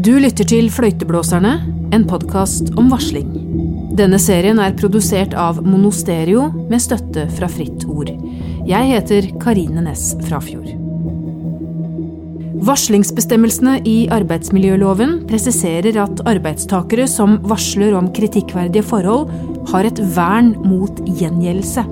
Du lytter til Fløyteblåserne, en podkast om varsling. Denne serien er produsert av Monosterio med støtte fra Fritt Ord. Jeg heter Karine Næss Frafjord. Varslingsbestemmelsene i arbeidsmiljøloven presiserer at arbeidstakere som varsler om kritikkverdige forhold, har et vern mot gjengjeldelse.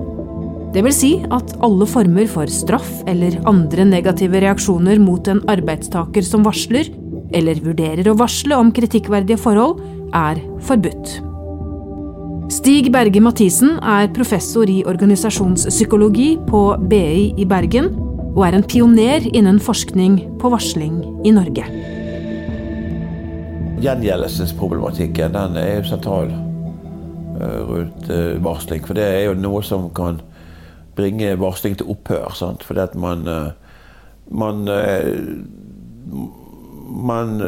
Det vil si at alle former for straff eller andre negative reaksjoner mot en arbeidstaker som varsler, eller vurderer å varsle om kritikkverdige forhold, er forbudt. Stig Berge Mathisen er professor i organisasjonspsykologi på BI i Bergen, og er en pioner innen forskning på varsling i Norge. Gjengjeldelsesproblematikken den er jo sentral eh, rundt eh, varsling. For det er jo noe som kan bringe varsling til opphør. Sant? Fordi at man, eh, man, man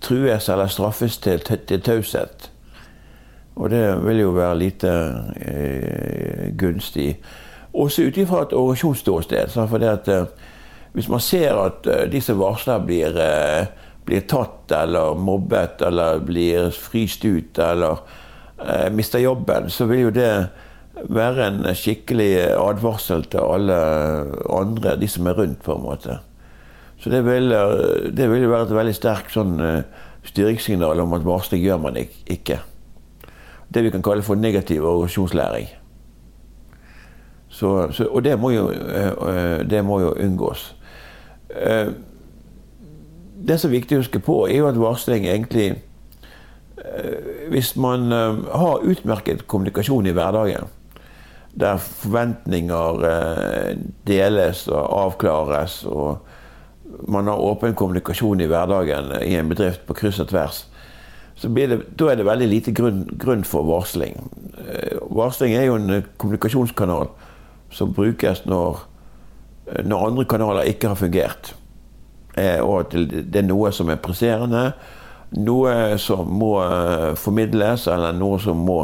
trues eller straffes til, til taushet. Og det vil jo være lite eh, gunstig. Også ut ifra et organisasjonsståsted. For eh, hvis man ser at eh, de som varsler, blir, eh, blir, tatt eller mobbet eller blir fryst ut eller mister jobben, så vil jo det være en skikkelig advarsel til alle andre, de som er rundt, på en måte. Så det vil, det ville være et veldig sterkt sånn, eh, styringssignal om at varsling gjør man ikke. Det vi kan kalle for negativ organisasjonslæring. Så, så, og det må, jo, eh, det må jo unngås. Eh, det som er viktig å huske på, er jo at varsling egentlig Hvis man har utmerket kommunikasjon i hverdagen, der forventninger eh, deles og avklares. og man har åpen kommunikasjon i hverdagen i en bedrift på kryss og tvers. Så det, da er det veldig lite grunn, grunn, for varsling. Eh, varsling er jo en kommunikasjonskanal som brukes når, når andre kanaler ikke har fungert. Eh, og at det er noe som er presserende, noe som må formidles, eller noe som må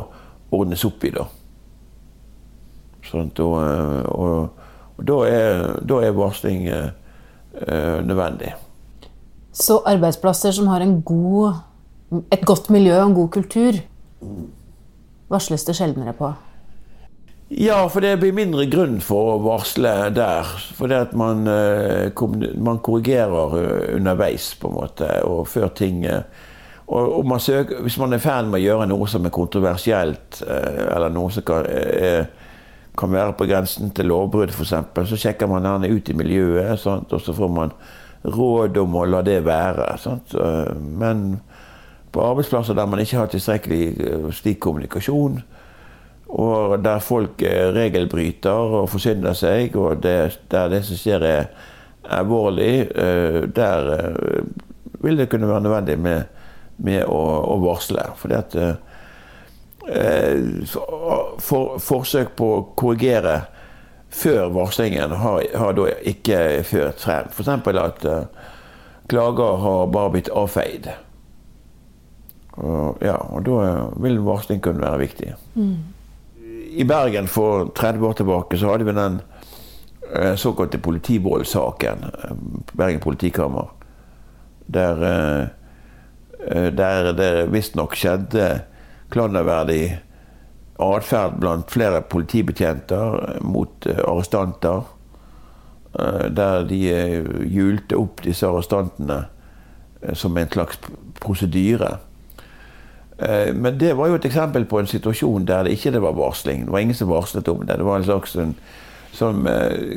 ordnes opp i. da. Sånn, og, og, og, da er, da er varsling eh, nødvendig. Så arbeidsplasser som har god, et godt miljø og en god kultur, varsles det sjeldnere på? Ja, for det blir mindre grunn for å varsle der. Fordi at man, eh, man korrigerer eh, underveis, på en måte, og før ting og, og man søker, Hvis man er fan med å gjøre noe som er kontroversielt, eller noe som kan, er kan være på grensen til lovbrudd, f.eks., så sjekker man gjerne ut i miljøet, sant? og så får man råd om å la det være. Sant? Men på arbeidsplasser der man ikke har tilstrekkelig eh, slik kommunikasjon, og der folk regelbryter og forsynder seg, og det, der det som skjer er alvorlig, eh, der eh, vil det kunne være nødvendig med, med å, å varsle. Fordi at Eh, for, forsøk på å korrigere før varslingen har, har da ikke ført frem. F.eks. at uh, klager har bare blitt avfeid. Og, ja, og da vil varsling kunne være viktig. Mm. I Bergen for 30 år tilbake så hadde vi den uh, såkalte politivoldssaken. Bergen politikammer. Der, uh, der det visstnok skjedde klanderverdig atferd blant flere politibetjenter mot eh, arrestanter. Eh, der de hjulte eh, opp disse arrestantene som en slags prosedyre. Men det var jo et eksempel på en situasjon der det ikke var varsling. Det var ingen som varslet om det. Det var en slags, en, som,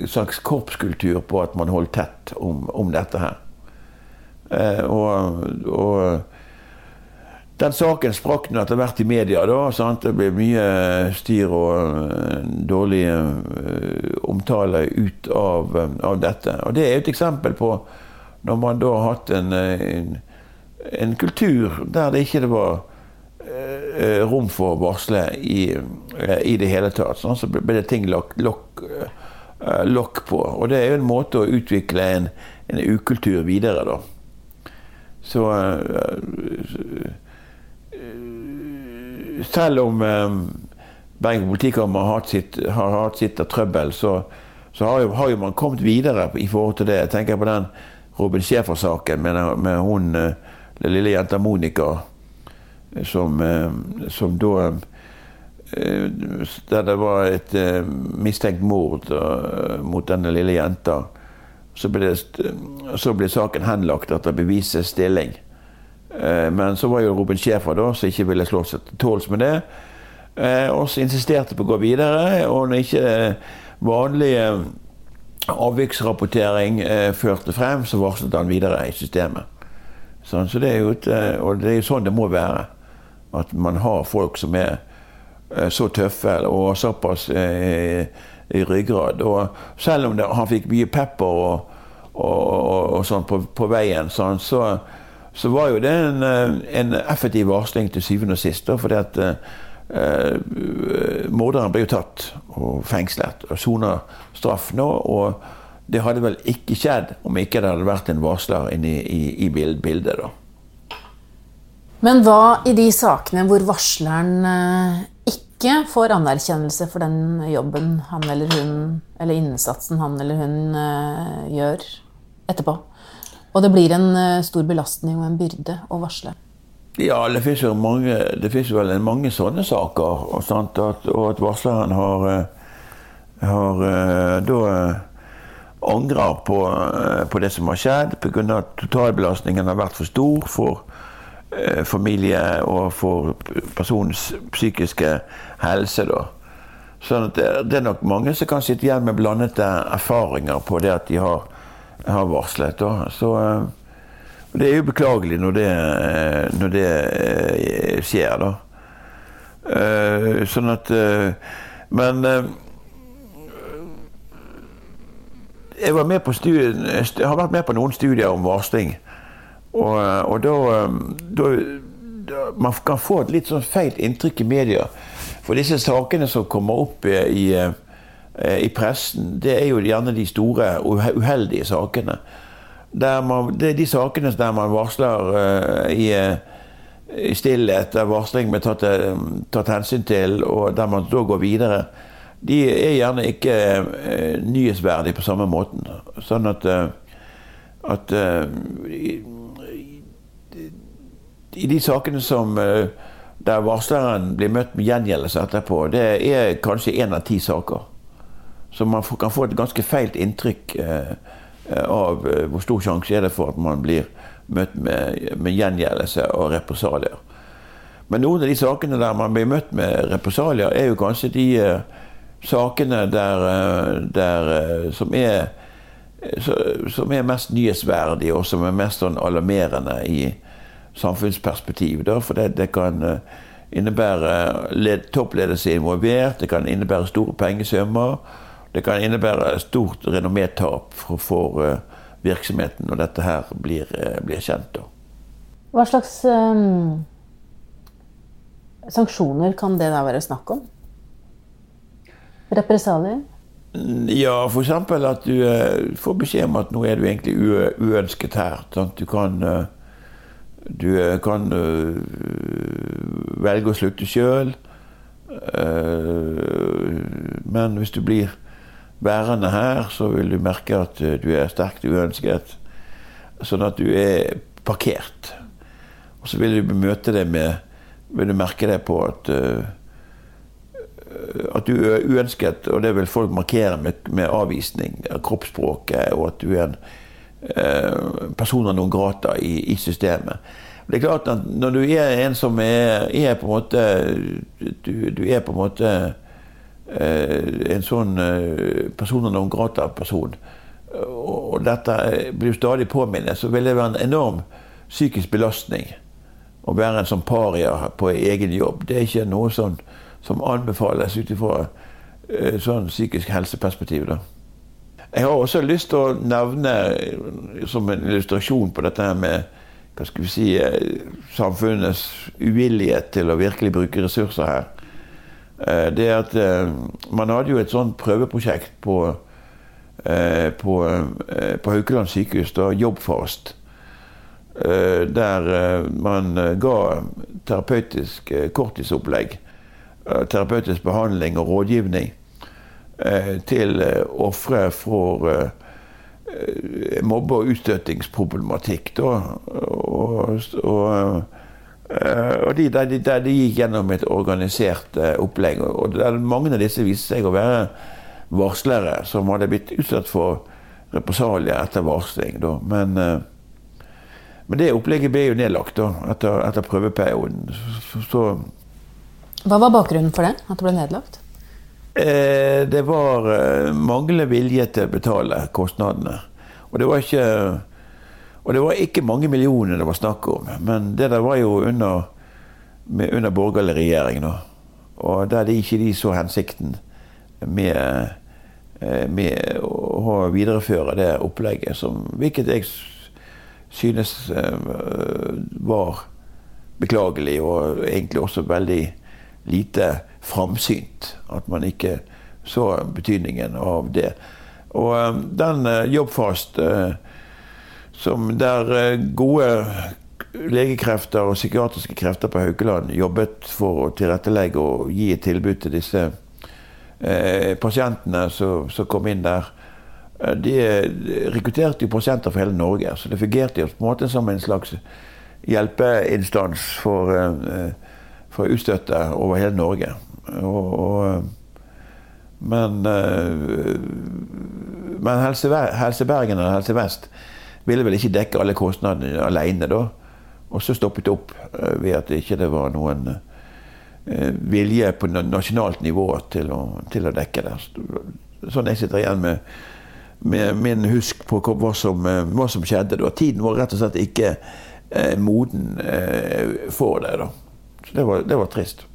slags korpskultur på at man holdt tett om, om dette her. Og, og den saken sprakk nå etter hvert i media. da, sant? Det ble mye styr og uh, dårlig uh, omtale ut av, av, dette. Og Det er et eksempel på når man da har hatt en, en, en kultur der det ikke var rom for å varsle i, i, det hele tatt. Sånn, så ble det ting lokk lok, lok på. Og det er jo en måte å utvikle en, en ukultur videre, da. Så selv om eh, Bergen politikammer har hatt sitt, har hatt sitt av trøbbel, så, så har, jo, har, jo, man kommet videre i forhold til det. Jeg tenker på den Robin Schäfer-saken med, med, hun eh, den lille jenta Monica, som, som da Der det var et mistenkt mord mot denne lille jenta. Så ble, det, så ble saken henlagt etter bevisets stilling. Men så var jo Robin Schäfer da, som ikke ville slå seg til tåls med det. Og så insisterte på å gå videre. Og når ikke vanlige avviksrapportering eh, førte frem, så varslet han videre i systemet. Sånn, så det er jo eh, og det er jo sånn det må være. At man har folk som er eh, så tøffe og såpass eh, i ryggrad. Og selv om det, han fikk mye pepper og, og, og, og sånn på, på veien, sånn, så, så, var jo det en, eh, en effektiv varsling til syvende og sist. fordi at eh, morderen ble jo tatt og fengslet og soner straff nå. og det hadde vel ikke skjedd om ikke det hadde vært en varsler inne i, i, i bildet. da. Men hva i de sakene hvor varsleren eh, ikke får anerkjennelse for den jobben han eller hun, eller innsatsen han eller hun eh, gjør etterpå? Og det blir en eh, stor belastning og en byrde å varsle? Ja, det fins jo mange, det vel mange sånne saker. Og, sant, at, og at varsleren har, eh, har eh, da angrer på, på, det som har skjedd, pga. at totalbelastningen har vært for stor for eh, familie og for personens psykiske helse. Da. Sånn at det, det, er nok mange som kan sitte igjen med blandede erfaringer på det at de har, har varslet. Da. Så eh, det er jo beklagelig når det, når det eh, skjer, da. Eh, sånn at eh, Men jeg, var med på studien, jeg har vært med på noen studier om varsling. Og, og da, da, da, Man kan få et litt sånn feil inntrykk i media. For disse sakene som kommer opp i, i pressen, det er jo gjerne de store, uheldige sakene man, det er de sakene der man varsler uh, i, uh, i, stillhet, der varsling blir tatt, tatt, hensyn til, og der man da går videre, de er gjerne ikke nyhetsverdige på samme måten. Sånn at, at i, i, de sakene som der varsleren blir møtt med gjengjeldelse etterpå, det er kanskje én av ti saker. Så man kan få et ganske feilt inntrykk. Eh, Eh, av eh, hvor stor sjanse er det for at man blir møtt med, med gjengjeldelse og represalier. Men noen av de sakene der man blir møtt med represalier, er jo kanskje de sakene der, der som, er, som er mest nyhetsverdige, og som er mest sånn alarmerende i samfunnsperspektiv. For det, det kan innebære led, toppledelse involvert, det kan innebære store pengesummer. Det kan innebære stort renommétap for, for uh, virksomheten når dette her blir, uh, blir kjent. Hva slags um, sanksjoner kan det da være snakk om? Represalier? Ja, f.eks. at du uh, får beskjed om at nå er du egentlig uønsket her. Sant? Du kan, du kan velge å slutte sjøl. Men hvis du blir værende her, så vil du merke at eh, du er sterkt uønsket. Sånn at du er parkert. Og så vil du møte det med Vil du merke det på at uh, at du er uønsket, og det vil folk markere med, med avvisning av kroppsspråket, og at du er en uh, person av noen grata i, i, systemet. Det er klart at Når du er en som er, er på en måte du, du er på en måte Eh, en sånn eh, person non grata-person. Og dette blir stadig påminnet, så vil det være en enorm psykisk belastning å være en sånn paria på egen jobb. Det er ikke noe som, som anbefales ut ifra eh, sånn psykisk helseperspektiv. Da. Jeg har også lyst til å nevne som en illustrasjon på dette med hva skal vi si, samfunnets uvillighet til å virkelig bruke ressurser her. Eh, er at eh, man hadde jo et sånt prøveprosjekt på, eh, på, på Haukeland sykehus, da, Jobbfast. Der man ga terapeutisk korttidsopplegg, terapeutisk behandling og rådgivning til ofre for mobbe- og utstøtingsproblematikk. Da. og, og, og de, de, de, de, gikk gjennom et organisert opplegg. Og mange av disse viste seg å være varslere som hadde blitt utsatt for represalier etter varsling. Men, men det opplegget ble jo nedlagt da, etter, etter prøveperioden. Så, så, Hva var bakgrunnen for det? At det ble nedlagt? Eh, det var eh, manglende vilje til å betale kostnadene. Og det var ikke og det var ikke mange millioner det var snakk om. Men det der var jo under, under borgerlig regjering. Nå. Og der de ikke de så hensikten med, eh, med å videreføre det opplegget, som, hvilket jeg synes var beklagelig, og egentlig også veldig lite framsynt. At man ikke så betydningen av det. Og um, den Jobbfast, uh, som der uh, gode legekrefter og psykiatriske krefter på Haukeland jobbet for å tilrettelegge og gi et tilbud til disse pasientene som kom inn der. De rekrutterte jo pasienter fra hele Norge, så det fungerte jo på en måte som en slags hjelpeinstans for, for utstøtte over hele Norge. Og, og, men eh, men Helse, Helse, Bergen og Helse Vest ville vel ikke dekke alle kostnadene alene da. Og så stoppet det opp eh, ved at det ikke var noen eh, vilje på nasjonalt nivå til å, til å dekke det. Sånn jeg sitter igjen med, med min husk på hva som, hva som, skjedde da. Tiden var rett og slett ikke eh, moden eh, for det. da. Så det var, det var trist.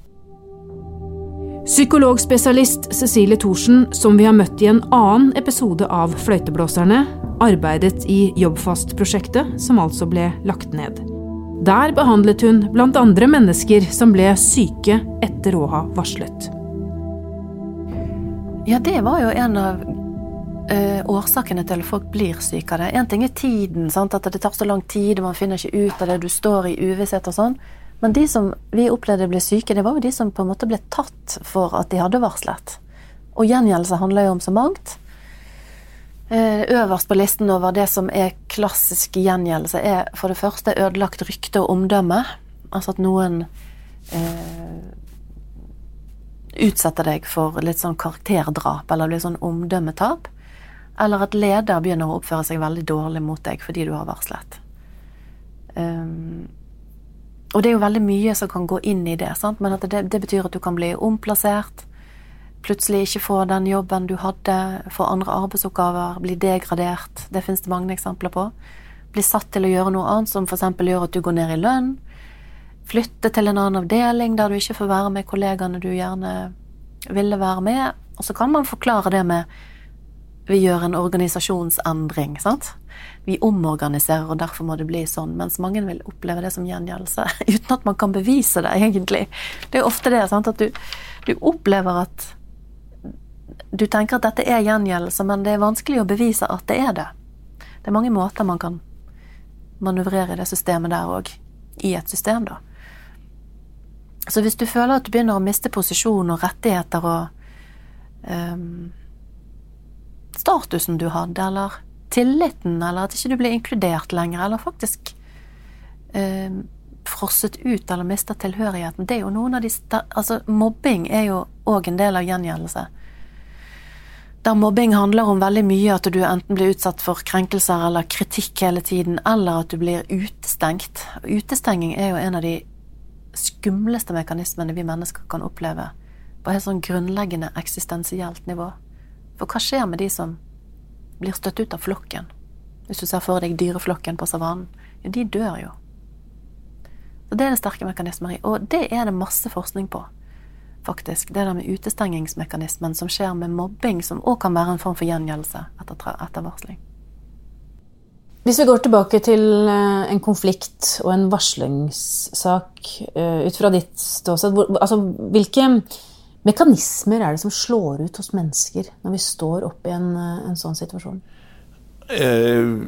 Psykologspesialist Cecilie Thorsen, som vi har møtt i en annen episode av Fløyteblåserne, arbeidet i Jobbfast-prosjektet, som altså ble lagt ned. Der behandlet hun blant andre mennesker som ble syke etter å ha varslet. Ja, det var jo en av uh, årsakene til at folk blir syke av det. Én ting er tiden, sant? at det tar så lang tid, og man finner ikke ut av det, du står i uvisshet og sånn. Men de som vi opplevde ble syke, det var jo de som på en måte ble tatt for at de hadde varslet. Og gjengjeldelse handler jo om så mangt. Eh, øverst på listen over det som er klassisk gjengjeldelse, er for det første ødelagt rykte og omdømme. Altså at noen eh, utsetter deg for litt sånn karakterdrap eller blir sånn omdømmetap. Eller at leder begynner å oppføre seg veldig dårlig mot deg fordi du har varslet. Um, og det er jo veldig mye som kan gå inn i det, sant? men det, det, betyr at du kan bli omplassert. Plutselig ikke få den jobben du hadde, få andre arbeidsoppgaver, bli degradert. Det finnes det mange eksempler på. Bli satt til å gjøre noe annet som f.eks. gjør at du går ned i lønn. Flytte til en annen avdeling der du ikke får være med kollegaene du gjerne ville være med. Og så kan man forklare det med vi gjør en organisasjonsendring. sant? Vi omorganiserer, og derfor må det bli sånn. Mens mange vil oppleve det som gjengjeldelse, uten at man kan bevise det, egentlig. Det er ofte det, sant? at du, du opplever at Du tenker at dette er gjengjeldelse, men det er vanskelig å bevise at det er det. Det er mange måter man kan manøvrere i det systemet der òg. I et system, da. Så hvis du føler at du begynner å miste posisjon og rettigheter og um, statusen du hadde, eller tilliten, eller at ikke du ble inkludert lenger, eller faktisk eh, frosset ut eller mistet tilhørigheten. Det er jo noen av de Altså, mobbing er jo òg en del av gjengjeldelse. Der mobbing handler om veldig mye at du enten blir utsatt for krenkelser eller kritikk hele tiden, eller at du blir utestengt. Utestenging er jo en av de skumleste mekanismene vi mennesker kan oppleve på et sånn grunnleggende eksistensielt nivå. For hva skjer med de som blir støtt ut av flokken? Hvis du ser for deg dyreflokken på savannen. Ja, de dør jo. Så Det er det sterke mekanismer i. Og det er det masse forskning på, faktisk. Det der med utestengingsmekanismen som skjer med mobbing, som òg kan være en form for gjengjeldelse etter, etter varsling. Hvis vi går tilbake til eh, en konflikt og en varslingssak eh, ut fra ditt ståsted, altså, hvilke mekanismer er det som slår ut hos mennesker når vi står oppe i en, eh, en sånn situasjon? Uh,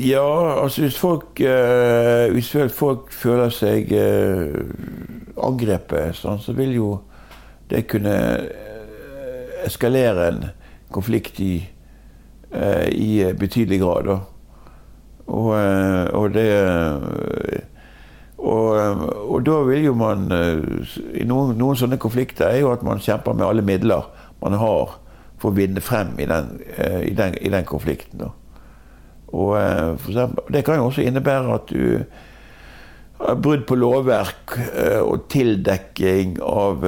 ja, altså hvis folk, uh, hvis folk føler seg uh, angrepet, sånn, så vil jo det kunne eskalere en konflikt i, i betydelig grad. Og, og det og, og, da vil jo man I noen, noen, sånne konflikter er jo at man kjemper med alle midler man har for å vinne frem i den, i den, i den konflikten. Og eksempel, Det kan jo også innebære at du har brudd på lovverk og tildekking av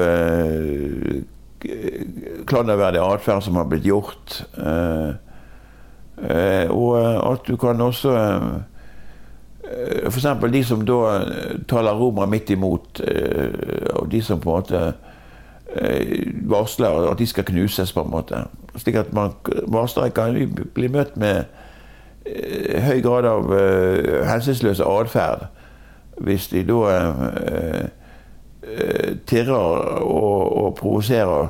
klanderverdig atferd som har blitt gjort. Eh, eh, og at du kan også eh, F.eks. de som da taler romere midt imot, og de som på en måte varsler at de skal knuses, på en måte. Slik at man varsler kan bli møtt med høy grad av hensynsløs atferd hvis de da tirrer og, og provoserer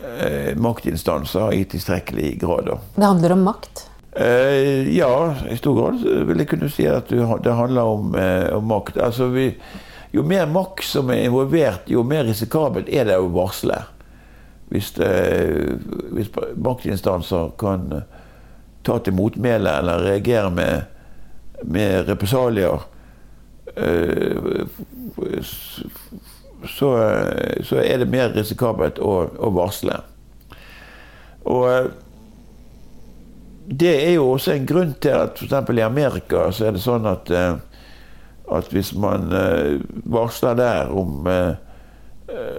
eh, maktinstanser i tilstrekkelig grad. Det handler om makt? Eh, ja, i stor grad vil jeg kunne si at det handler om, eh, om makt. Altså, vi, jo mer makt som er involvert, jo mer risikabelt er det å varsle. Hvis, det, hvis maktinstanser kan ta til motmæle eller reagere med, med represalier eh, så, så, er det mer risikabelt å, å varsle. Og eh, det er jo også en grunn til at f.eks. i Amerika så er det sånn at, eh, at hvis man eh, varsler der om,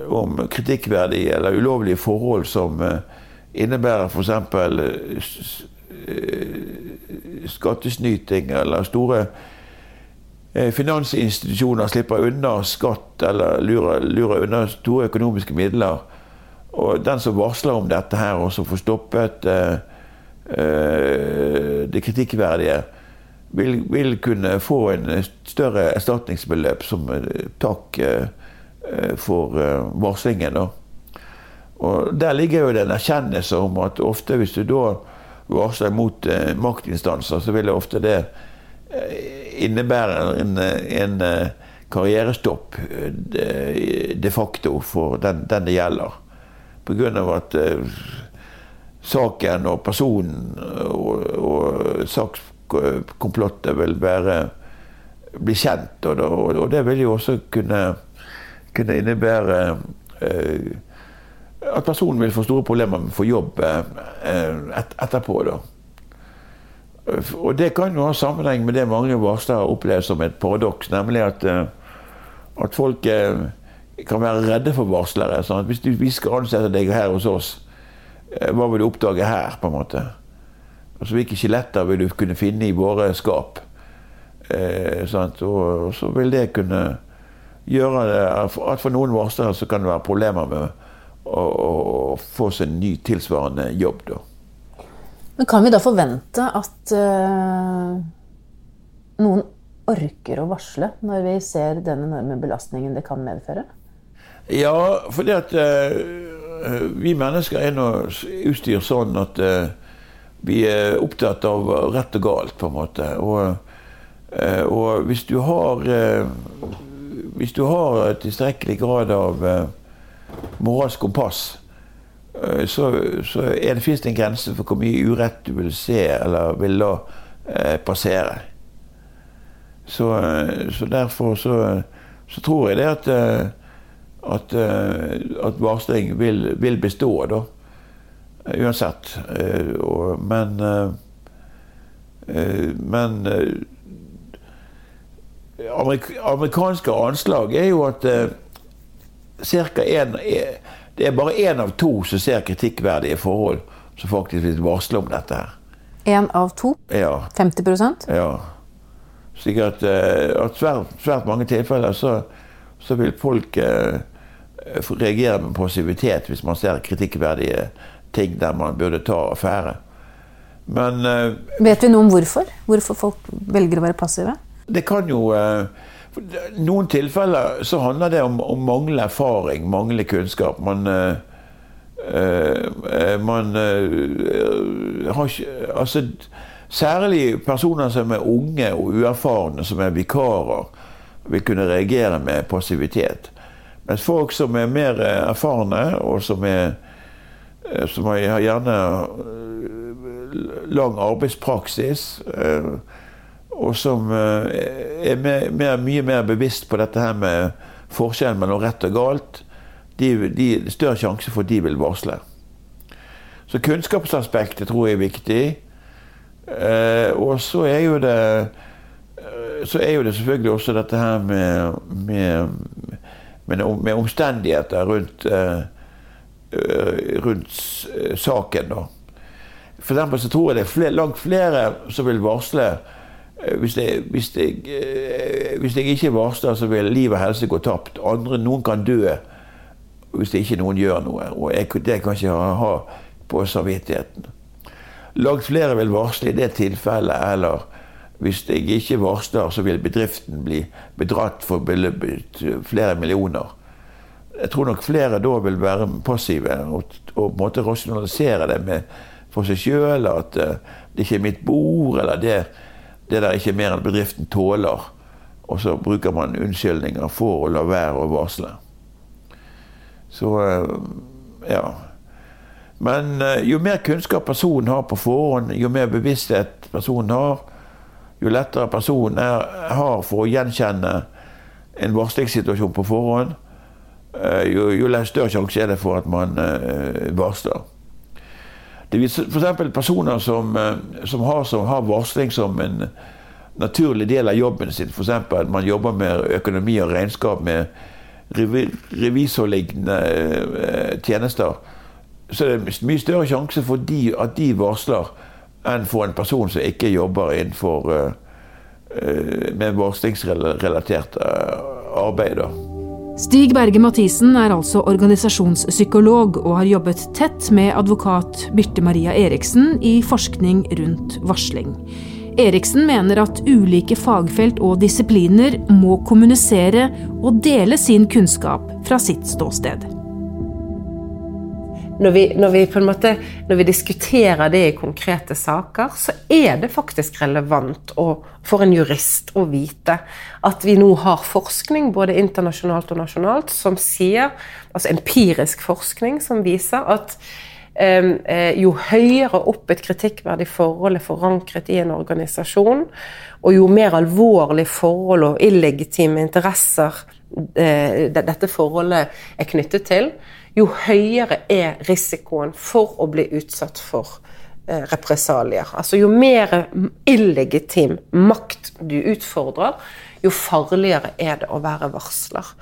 om kritikkverdige eller ulovlige forhold som innebærer f.eks. skattesnyting eller store Eh, finansinstitusjoner slipper unna skatt eller lurer, lurer, unna store økonomiske midler. Og den som varsler om dette her, og som får stoppet uh, det kritikkverdige, vil, vil, kunne få en større erstatningsbeløp som takk uh, for varslingen. Og Der ligger jo det en erkjennelse om at ofte hvis du da varsler mot maktinstanser, så vil det ofte det innebære en, en eh, karrierestopp eh, de facto for den, den det gjelder. Pga. at uh, saken og personen og, og sakskomplottet vil være bli kjent. Og, og, og, det vil jo også kunne, kunne innebære eh, at personen vil få store problemer med å få jobb eh, et, etterpå. da. Og det kan jo ha sammenheng med det mange varslere opplever som et paradoks, nemlig at, at folk eh, kan være redde for varslere. Sånn hvis vi skal ansette deg her hos oss, hva vil du oppdage her? på en måte? Altså, Hvilke skjeletter vil du kunne finne i våre skap? Eh, og, og, så vil det kunne gjøre det at for noen varslere så kan det være problemer med å, å få seg en ny tilsvarende jobb. da. Men kan vi da forvente at uh, noen orker å varsle når vi ser den enorme belastningen det kan medføre? Ja, fordi at uh, vi mennesker er nå utstyrt sånn at uh, vi er opptatt av rett og galt, på en måte. Og, og hvis du har Hvis du har tilstrekkelig grad av moralsk kompass, Eh, så, så det, finnes det en grense for hvor mye urett du vil se eller vil la eh, passere. Så, eh, så, derfor så, så, tror jeg det at, eh, at, at varsling vil, vil, bestå, da. Uansett. Men Men amerikanske anslag er jo at ca. én det er bare én av to som ser kritikkverdige forhold, som faktisk vil varsle om dette. her. Én av to? Ja. 50% Ja. Slik at, i svært, svært, mange tilfeller så, så vil folk eh, reagere med passivitet hvis man ser kritikkverdige ting der man burde ta affære. Men eh, Vet vi noe om hvorfor? Hvorfor folk velger å være passive? Det kan jo noen tilfeller så handler det om, om manglende erfaring, manglende kunnskap. Man, uh, man uh, har ikke Altså særlig personer som er unge og uerfarne, som er vikarer, vil kunne reagere med passivitet. Mens folk som er mer erfarne, og som, er, som har gjerne lang arbeidspraksis, og som eh, er mer, mye mer bevisst på dette her med forskjellen mellom rett og galt, de, de større sjanse for at de vil varsle. Så kunnskapsaspektet tror jeg er viktig. Eh, og så er jo det eh, så er jo det selvfølgelig også dette her med, med, med, omstendigheter rundt, eh, rundt saken. da. For eksempel så tror jeg det er flere, langt flere som vil varsle hvis jeg, hvis, jeg, hvis jeg, ikke varsler, så vil liv og helse gå tapt. Andre, Noen kan dø hvis ikke noen gjør noe. Og jeg, det kan ikke ha, ha på samvittigheten. Langt flere vil varsle i det tilfellet, eller hvis jeg ikke varsler, så vil bedriften bli bedratt for flere millioner. Jeg tror nok flere da vil være passive og, og på en måte rasjonalisere det med, for seg sjøl. At uh, det ikke er mitt bord, eller det, det der ikke er mer enn bedriften tåler. Og så bruker man unnskyldninger for å la være å varsle. Så uh, ja. Men uh, jo mer kunnskap personen har på forhånd, jo mer bevissthet personen har, jo lettere personen er, har for å gjenkjenne en varslingssituasjon på forhånd, uh, jo, jo større sjanse er det for at man uh, varsler. Det viser f.eks. personer som, som, har, som, har, varsling som en naturlig del av jobben sin. F.eks. at man jobber med økonomi og regnskap med revisorlignende tjenester så er det mye større sjanse for de, at de varsler, enn for en person som ikke jobber innenfor uh, med varslingsrelatert uh, arbeid. Da. Stig Berge Mathisen er altså organisasjonspsykolog og har jobbet tett med advokat Birte Maria Eriksen i forskning rundt varsling. Eriksen mener at ulike fagfelt og disipliner må kommunisere og dele sin kunnskap fra sitt ståsted når vi, når vi, på en måte, når vi diskuterer det i konkrete saker, så er det faktisk relevant å, for en jurist å vite at vi nå har forskning, både internasjonalt og nasjonalt, som sier, altså empirisk forskning som viser at eh, jo høyere opp et kritikkverdig forhold er forankret i en organisasjon, og jo mer alvorlig forhold og illegitime interesser dette forholdet er knyttet til, jo høyere er risikoen for å bli utsatt for eh, represalier. Altså jo mer illegitim makt du utfordrer, jo farligere er det å være varsler.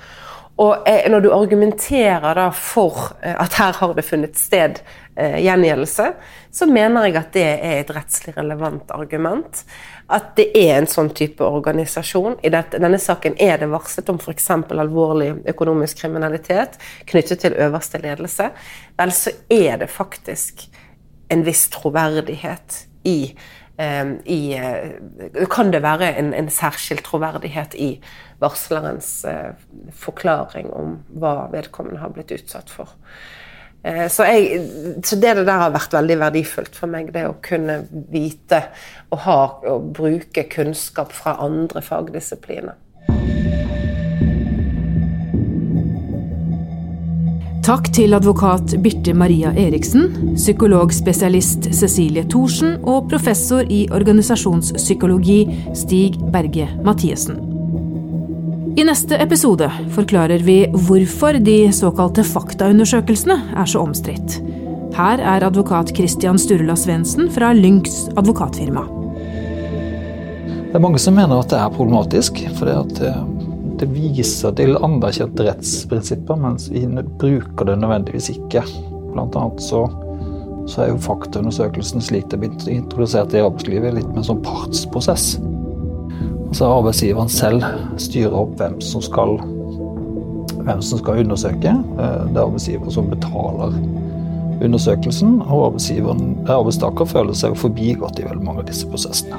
Og når du argumenterer da for eh, at her har det funnet sted eh, gjengjeldelse, så mener jeg at det er et rettslig relevant argument. At det er en sånn type organisasjon. I denne saken er det varslet om f.eks. alvorlig økonomisk kriminalitet knyttet til øverste ledelse. Vel, så er det faktisk en viss troverdighet i i, eh, kan det være en, en, særskilt troverdighet i varslerens eh, forklaring om hva vedkommende har blitt utsatt for. Eh, så, jeg, så, det der har vært veldig verdifullt for meg, det å kunne vite og, ha, og bruke kunnskap fra andre fagdisipliner. Takk til advokat Birte Maria Eriksen, psykologspesialist Cecilie Thorsen og professor i organisasjonspsykologi Stig Berge Mathiesen. I neste episode forklarer vi hvorfor de såkalte faktaundersøkelsene er så omstridt. Her er advokat Christian Sturla Svendsen fra Lynx advokatfirma. Det er mange som mener at det er problematisk. for det at eh, det viser til anerkjente rettsprinsipper, mens vi bruker det nødvendigvis ikke. Blant annet så, så er jo faktaundersøkelsen slik det er blitt introdusert i arbeidslivet, litt med en sånn partsprosess. Altså Arbeidsgiveren selv styrer opp hvem som skal, hvem som skal undersøke. Eh, det er arbeidsgiver som betaler undersøkelsen, og arbeidstaker føler seg forbigått i veldig mange av disse prosessene.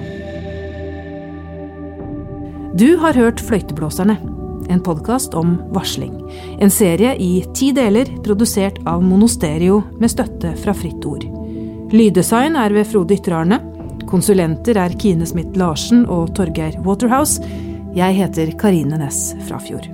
Du har hørt Fløyteblåserne, en podkast om varsling. En serie i ti deler, produsert av Monosterio med støtte fra Fritt Ord. Lyddesign er ved Frode Ytterarne. Konsulenter er Kine Smith Larsen og Torgeir Waterhouse. Jeg heter Karine Næss Frafjord.